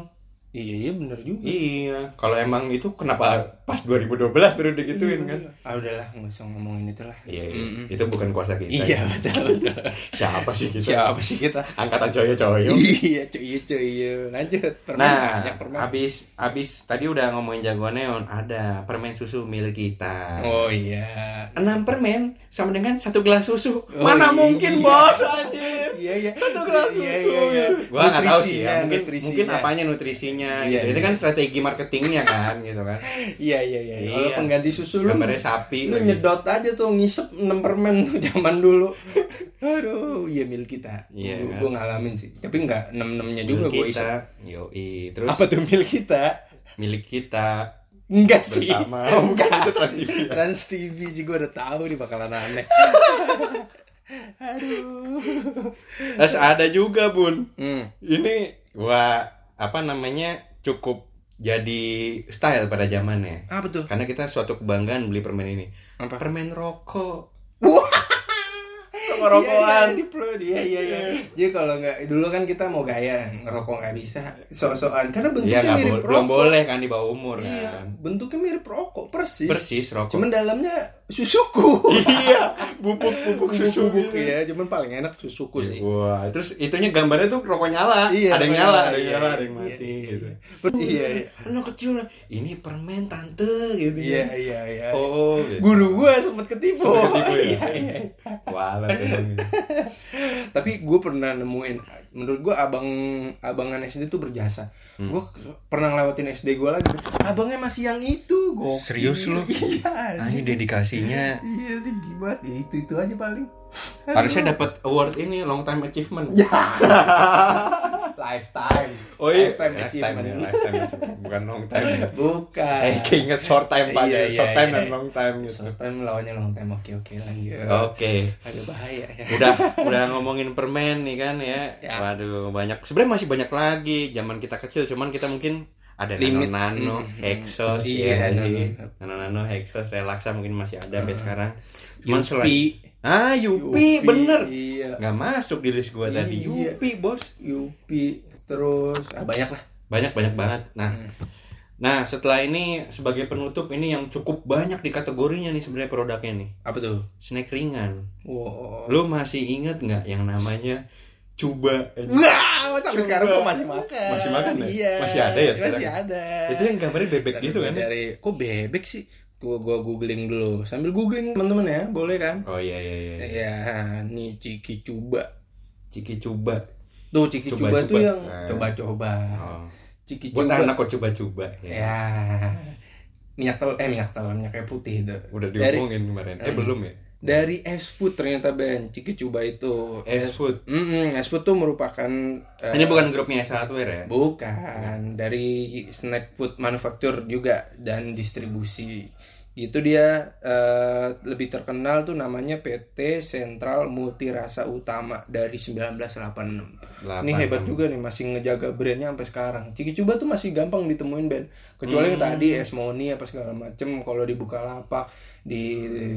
Iya iya bener juga. Iya, kalau emang itu kenapa pas 2012 baru digituin kan? Ah udahlah nggak usah ngomongin itu lah. Iya, iya. Itu bukan kuasa kita. Iya betul betul. Siapa sih kita? Siapa sih kita? Angkatan coyo-coyo. Iya cuy iya cuy iya. Lanjut permen Nah, banyak permen. abis abis tadi udah ngomongin jagoan neon, ada permen susu milik kita. Oh iya. Enam permen sama dengan satu gelas susu. Oh, Mana iya. mungkin bos anjir? Iya iya. Satu gelas Iya, susu. iya, iya. Gua nggak tahu sih ya. Mungkin nutrisinya. mungkin apanya nutrisinya. Iya, gitu. Itu iya. kan strategi marketingnya kan, gitu kan. Iya iya iya. Kalau Iya. pengganti susu lu Gambarnya sapi. lu lagi. nyedot aja tuh ngisep 6 permen tuh zaman dulu. Aduh, iya milik kita. Iya, Gua- kan? Gua ngalamin sih. Tapi enggak 6-6-nya juga gua isep. Yoi. Terus Apa tuh milik kita? milik kita Enggak sih. bersama. Oh, bukan itu Trans TV. ya? Trans TV sih gue udah tahu nih bakalan aneh. Aduh. Terus ada juga, Bun. Hmm. Ini gua apa namanya cukup jadi style pada zamannya. Apa tuh? Karena kita suatu kebanggaan beli permen ini. Apa? Permen rokok. Rokokan. Iya, iya, diplod. iya, iya, iya. Jadi kalau nggak dulu kan kita mau gaya ngerokok nggak bisa, sok-sokan karena Iya bentuknya nggak mirip boleh, belum rokok. boleh kan di bawah umur Iya, kan. bentuknya mirip rokok persis. Persis rokok. Cuman dalamnya susuku. iya, bubuk-bubuk susu Bubuk-bubuk gitu. ya, cuman paling enak susuku sih. Wah, terus itunya gambarnya tuh rokok nyala. Iya, ada yang nyala, ada yang iya, nyala, ada yang iya, mati iya, gitu. Iya, iya. Anak kecil ini permen tante gitu. Iya, iya, iya. Oh, gitu. Guru gua sempet ketipu. Sempet ketipu ya? Iya, iya. Walah. Tapi gue pernah nemuin, menurut gue abang abangan SD tuh berjasa. Hmm. Gue pernah ngelewatin SD gue lagi, abangnya masih yang itu. Gokil. Serius lu? Iya. Dedikasinya Iya, itu gimana? Itu itu aja paling. Harusnya dapat award ini long time achievement. Ya. Lifetime. Oh iya, Lifetime lifetime ya, achievement. lifetime achievement. bukan long time. ya. Bukan. Saya keinget short time pak, Iya, iya, short time iya. dan long time gitu. Short time lawannya long time. Oke, oke lanjut. Oke, Aduh bahaya ya. udah udah ngomongin permen nih kan ya. Ya. Waduh banyak. Sebenarnya masih banyak lagi. Zaman kita kecil, cuman kita mungkin ada Limit. nano nano, Mm, mm, hexos, iya, ya, nano. nano nano, hexos, relaxa mungkin masih ada sampai Uh, sekarang. Cuman Yupi. selain ah Yupi, bener. Iya. Nggak masuk di list gua tadi. Iya. Yupi bos. Yupi terus ah, banyak lah. banyak banyak banget nah Hmm. nah setelah ini sebagai penutup ini yang cukup banyak di kategorinya nih sebenarnya produknya nih Apa tuh? snack ringan Wow. lu masih inget nggak yang namanya cuba Wah, sampai Coba. sekarang gua masih makan. Masih makan ya? Iya. Masih ada ya sekarang? Masih ada. itu yang gambarnya bebek Ntar gitu kan? Cari, kok bebek sih? Gua gua googling dulu. Sambil googling teman-teman ya, boleh kan? oh iya iya iya Ya, nih Ciki Cuba. ciki cuba Tuh Ciki Cuba, Coba-coba. tuh yang Nah. coba-coba. oh. Ciki buat anak kok coba coba ya. Ya. Minyak telur eh minyak telur, minyak kayak putih itu. udah diomongin kemarin eh Hmm. belum ya dari es food ternyata Ben Ciki Cuba itu. es food Mm es food tuh merupakan eh, ini bukan grupnya S Hardware ya Bukan, dari snack food manufaktur juga dan distribusi. Itu dia eh, lebih terkenal tuh namanya PT Sentral Multirasa Utama dari 1986. Ini hebat juga nih masih ngejaga brandnya sampai sekarang. Ciki Cuba tuh masih gampang ditemuin Ben. Kecuali yang tadi es Moni apa segala macem kalau di Bukalapak, di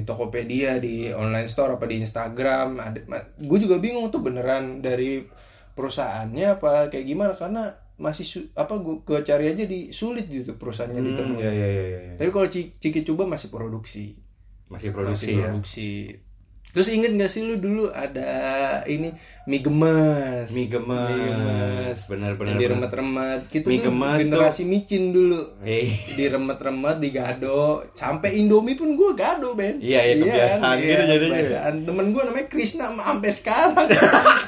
Tokopedia, di online store apa di Instagram, gue juga bingung tuh beneran dari perusahaannya apa kayak gimana karena masih su- apa gue gue cari aja di sulit gitu perusahaannya Hmm, ditemuin. iya iya iya iya. Tapi kalau Ci- Ciki Cuba masih produksi. masih produksi masih ya produksi. Terus inget gak sih lu dulu ada ini mie gemes. mie gemes, Mie gemes. benar-benar Yang diremet-remet. Kita Mie tuh gemes tuh- generasi micin dulu. Eh, Diremet-remet, digado. Sampai Indomie pun gue gado, Ben. Iya, iya, kebiasaan gitu jadinya. kebiasaan. Temen gue namanya Krisna sampai sekarang.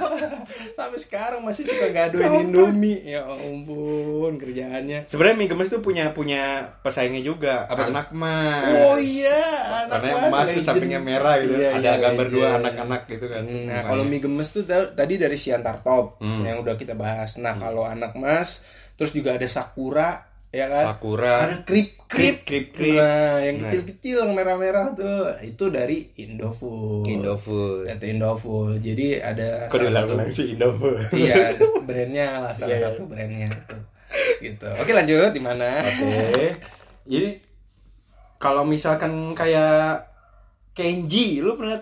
sampai sekarang masih suka gadoin Indomie. Ya ampun, kerjaannya. sebenarnya mie gemes tuh punya punya pesaingnya juga Apa tuh? anak mas Oh iya, anak karena mas, emas tuh legend. sampingnya merah gitu Iya, ada iya, gambar dua legend. anak-anak gitu kan Nah, kalau mie gemes tuh ta- tadi dari Siantar Top Hmm. yang udah kita bahas. Nah, kalau anak mas, terus juga ada Sakura, ya kan? sakura Ada krip krip. krip krip Nah, yang Nah. kecil-kecil yang merah-merah tuh, itu dari Indofood. Indofood Itu Indofood. Jadi ada kok salah diulang-ulang sih Indofood Iya, brandnya lah salah Iya, iya. satu brandnya itu. Gitu. Oke, lanjut di mana? oke jadi kalau misalkan kayak Kenji lu pernah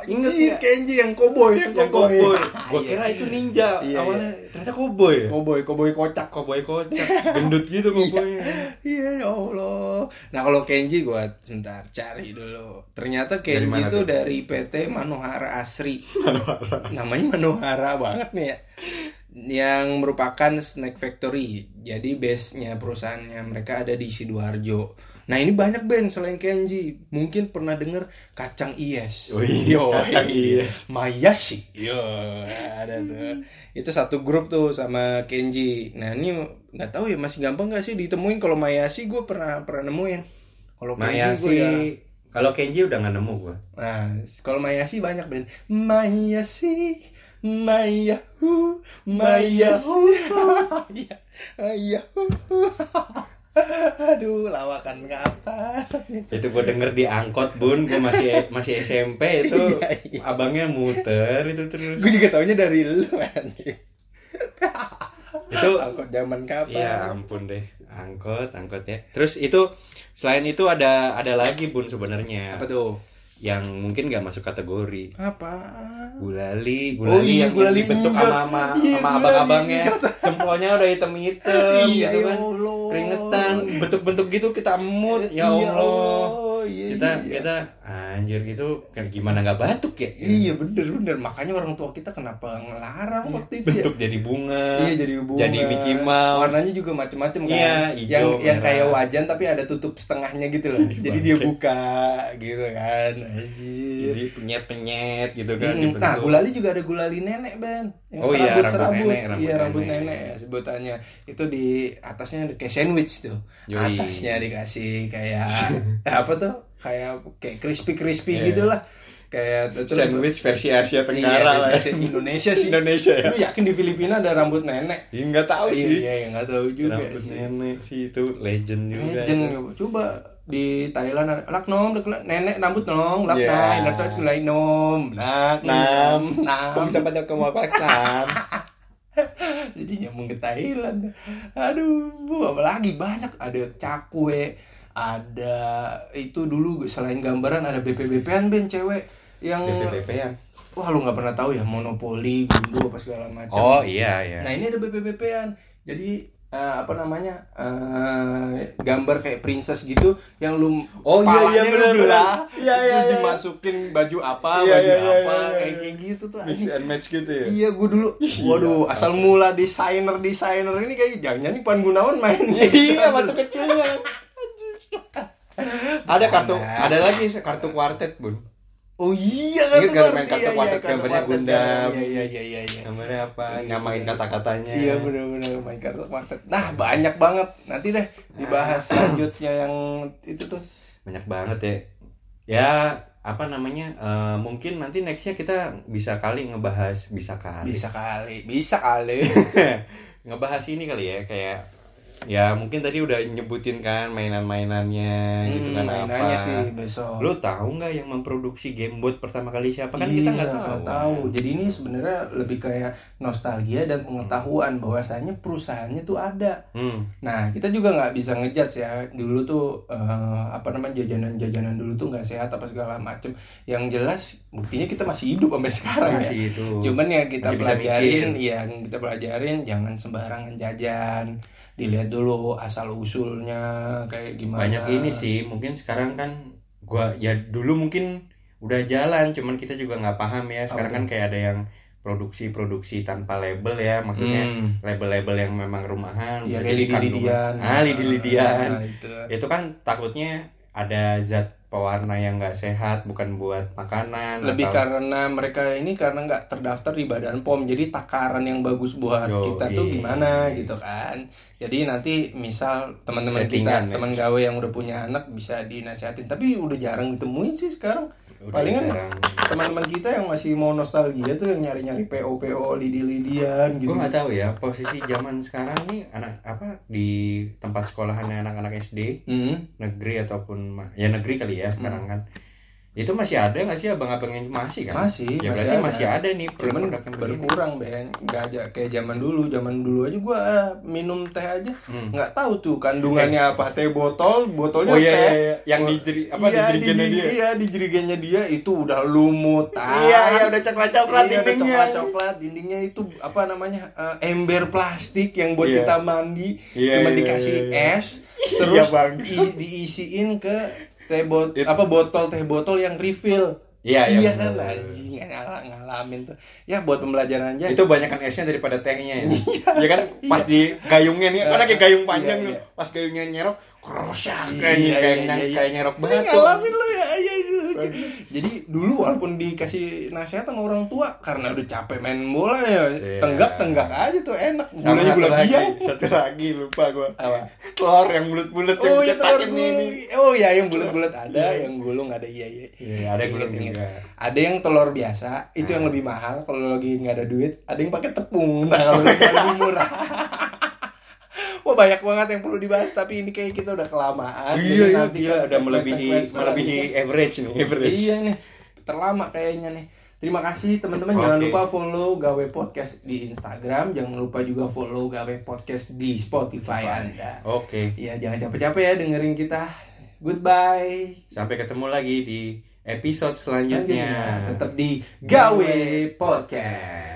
inget Anjir, nggak? Kenji yang koboi, yang yang koboi. koboi gua Iya. kira itu ninja Iya, awalnya ternyata koboi ya Koboi, koboi kocak. koboi kocak gendut gitu koboinya Iya ya Allah. Nah kalau Kenji gua sebentar cari dulu. Ternyata Kenji itu tuh? dari PT Manohara Asri. Namanya Manohara banget nih ya. Yang merupakan snack factory. Jadi base-nya perusahaannya mereka ada di Sidoarjo. Nah ini banyak band selain Kenji. Mungkin pernah denger Kacang Ies. Oh iya, Kacang iya. Ies. Mayashi. Yo, ada tuh. Itu satu grup tuh sama Kenji. Nah ini nggak tahu ya masih gampang nggak sih ditemuin kalau Mayashi gue pernah pernah nemuin. Kalau Kenji gue ya. kalau Kenji udah nggak nemu gua Nah kalau Mayashi banyak band. Mayashi, Mayahu, Mayashi. Iya, Mayahu. Aduh, lawakan kapan? itu gua denger di angkot bun gua masih masih SMP itu Iya, iya. abangnya muter itu terus Gue juga taunya dari lu itu Angkot zaman kapan? Iya ampun deh angkot angkot ya terus itu selain itu ada ada lagi bun sebenarnya Apa tuh? yang mungkin nggak masuk kategori Apa? gulali Oh gulali iya, yang, gulali dibentuk sama sama, Iya, sama abang-abangnya jempolnya udah hitam hitam Iya, gitu ya kan. Keringetan bentuk-bentuk gitu kita emut. Ya Iya, Allah. iya, kita iya. kita anjir gitu kayak gimana nggak batuk ya Iya bener bener makanya orang tua kita kenapa ngelarang waktu itu ya? bentuk jadi bunga Iya jadi bunga. jadi Mickey Mouse Warnanya juga macem-macem kan. Iya, yang hijau, yang merah. kayak wajan tapi ada tutup setengahnya gitu loh. jadi dia buka gitu kan. Anjir. jadi penyet penyet gitu kan Mm, dibentuk. Nah, gulali juga ada gulali nenek, Ben. Yang Oh iya, rambut serabut. nenek, rambut iya, rambut nenek. nenek. ya sebutannya. Itu di atasnya ada kayak sandwich tuh. Yoi. Atasnya dikasih kayak apa tuh? Kayak kayak crispy-crispy Iya. gitu lah. Kayak terus- sandwich versi Asia Iya, Tenggara lah versi Indonesia sih. Indonesia ya Lu yakin di Filipina ada rambut nenek? Ya, nggak tahu sih Iya, iya, nggak tahu juga rambut sih. nenek sih itu legend juga Legend, itu. coba di Thailand lak nom lak- nenek rambut nong lak Iya. nai lak nai nai nom nak Nam, nam cepat ke jadi nyambung ke Thailand aduh bu apalagi banyak ada cakwe ada itu dulu selain gambaran ada BPBP-an ben cewek yang BPBP-an. wah lu nggak pernah tahu ya monopoli gundu apa segala macam Oh iya iya. Nah ini ada BPBP-an. Jadi eh, apa namanya eh, gambar kayak princess gitu yang lu Oh, iya, iya, lu benar, belah. Iya, iya, terus iya. dimasukin baju apa Iya, baju iya, iya, apa iya, kayak iya. kayak gitu tuh Mix and match gitu ya. Iya gue dulu Waduh asal mula desainer desainer ini kayak jangan-jangan nih Pan Gunawan main Iya, batu kecilnya. ada kartu, ada lagi kartu kuartet, Bun. Oh iya kan Ingat kan main kartu iya, kuartet, iya, gambarnya Gundam. Iya iya iya iya iya. Gambarnya apa? Nyamain kata-katanya. Iya bener-bener main kartu kuartet. Nah banyak banget. Nanti deh dibahas selanjutnya yang itu tuh. Banyak banget ya. Ya, apa namanya? eh, mungkin nanti nextnya kita bisa kali ngebahas bisa kali. Bisa kali, bisa kali. ngebahas ini kali ya kayak ya mungkin tadi udah nyebutin kan mainan-mainannya gitu kan Hmm, mainannya apa sih besok. lu tahu nggak yang memproduksi gamebot pertama kali siapa kan kita nggak tahu Iya, tahu. Jadi ini sebenarnya lebih kayak nostalgia dan pengetahuan bahwasanya perusahaannya tuh ada. hmm. Nah kita juga nggak bisa ngejudge ya. Dulu tuh eh, apa namanya jajanan-jajanan dulu tuh nggak sehat apa segala macem. Yang jelas buktinya kita masih hidup sampai sekarang ya. masih itu Cuman ya kita Masih pelajarin, ya yang kita pelajarin jangan sembarangan jajan. Dilihat dulu asal usulnya kayak gimana. banyak ini sih mungkin sekarang kan gua ya dulu mungkin udah jalan cuman kita juga nggak paham ya sekarang kan kayak ada yang produksi-produksi tanpa label ya maksudnya Hmm. label-label yang memang rumahan Ya lidi-lidian. ah lidi-lidian Nah, itu. itu kan takutnya ada zat pewarna yang nggak sehat bukan buat makanan Lebih atau- karena mereka ini karena nggak terdaftar di Badan POM, jadi takaran yang bagus buat Yo, kita tuh iya. gimana gitu kan. Jadi nanti misal teman-teman kita, ya. teman gawe yang udah punya anak bisa dinasihatin, tapi udah jarang ditemuin sih sekarang. Udah Palingan teman-teman kita yang masih mau nostalgia tuh yang nyari-nyari PO PO lidi-lidian gitu. gue nggak tahu ya posisi zaman sekarang nih anak apa di tempat sekolahannya anak-anak SD Hmm. negeri ataupun ya negeri kali ya sekarang kan Itu masih ada nggak sih abang-abang yang masih kan? Masih, Ya masih berarti ada. masih ada nih cuman berkurang Ben nggak aja kayak zaman dulu zaman dulu aja gua eh, minum teh aja Hmm. nggak tahu tuh kandungannya apa teh botol botolnya Oh iya, teh iya, iya. Yang di jeri- apa, di iya, jerigennya di- dia. iya di jerigennya dia itu udah lumut Iya, iya udah coklat-coklat Iya, udah dindingnya. coklat-coklat dindingnya itu apa namanya eh, ember plastik yang buat Iya. kita mandi Iya, cuma iya, dikasih iya. es Iya, terus bangsat. i- diisiin ke teh bot It- apa botol teh botol yang refill Iya, iya, iya kan anjing ngal- ngalamin tuh ya buat pembelajaran aja Itu banyakan esnya daripada tehnya ya. ya kan pas di gayungnya nih, kan kayak gayung panjang Iya, iya. Pas gayungnya nyerok, kerosak Iya, kayak iya, kayak iya, iya. kayak nyerok batu. ngalamin lo ya iya jadi dulu walaupun dikasih nasihat sama orang tua karena udah capek main bola ya Iya. tenggak tenggak aja tuh enak gulanya satu gula biang satu lagi lupa gua. apa Telur yang bulat-bulat yang Oh iya telur cetakin ini. Oh iya yang bulat-bulat ada, Iya. yang gulung ada iya iya. Iya, ada gulung ingat. juga. Ada yang telur biasa, itu yang Ah. lebih mahal kalau lagi nggak ada duit. Ada yang pakai tepung. Nah kalau yang lebih murah. Wah banyak banget yang perlu dibahas tapi ini kayak kita udah kelamaan. Iya, iya, gila, kan udah melebihi melebihi average nih, average. Iya nih, terlama kayaknya nih. Terima kasih teman-teman. Jangan Oke. lupa follow Gawe Podcast di Instagram. Jangan lupa juga follow Gawe Podcast di Spotify Anda. Oke. Iya, jangan capek-capek ya dengerin kita. Goodbye. Sampai ketemu lagi di episode selanjutnya. Tetap di Gawe Podcast.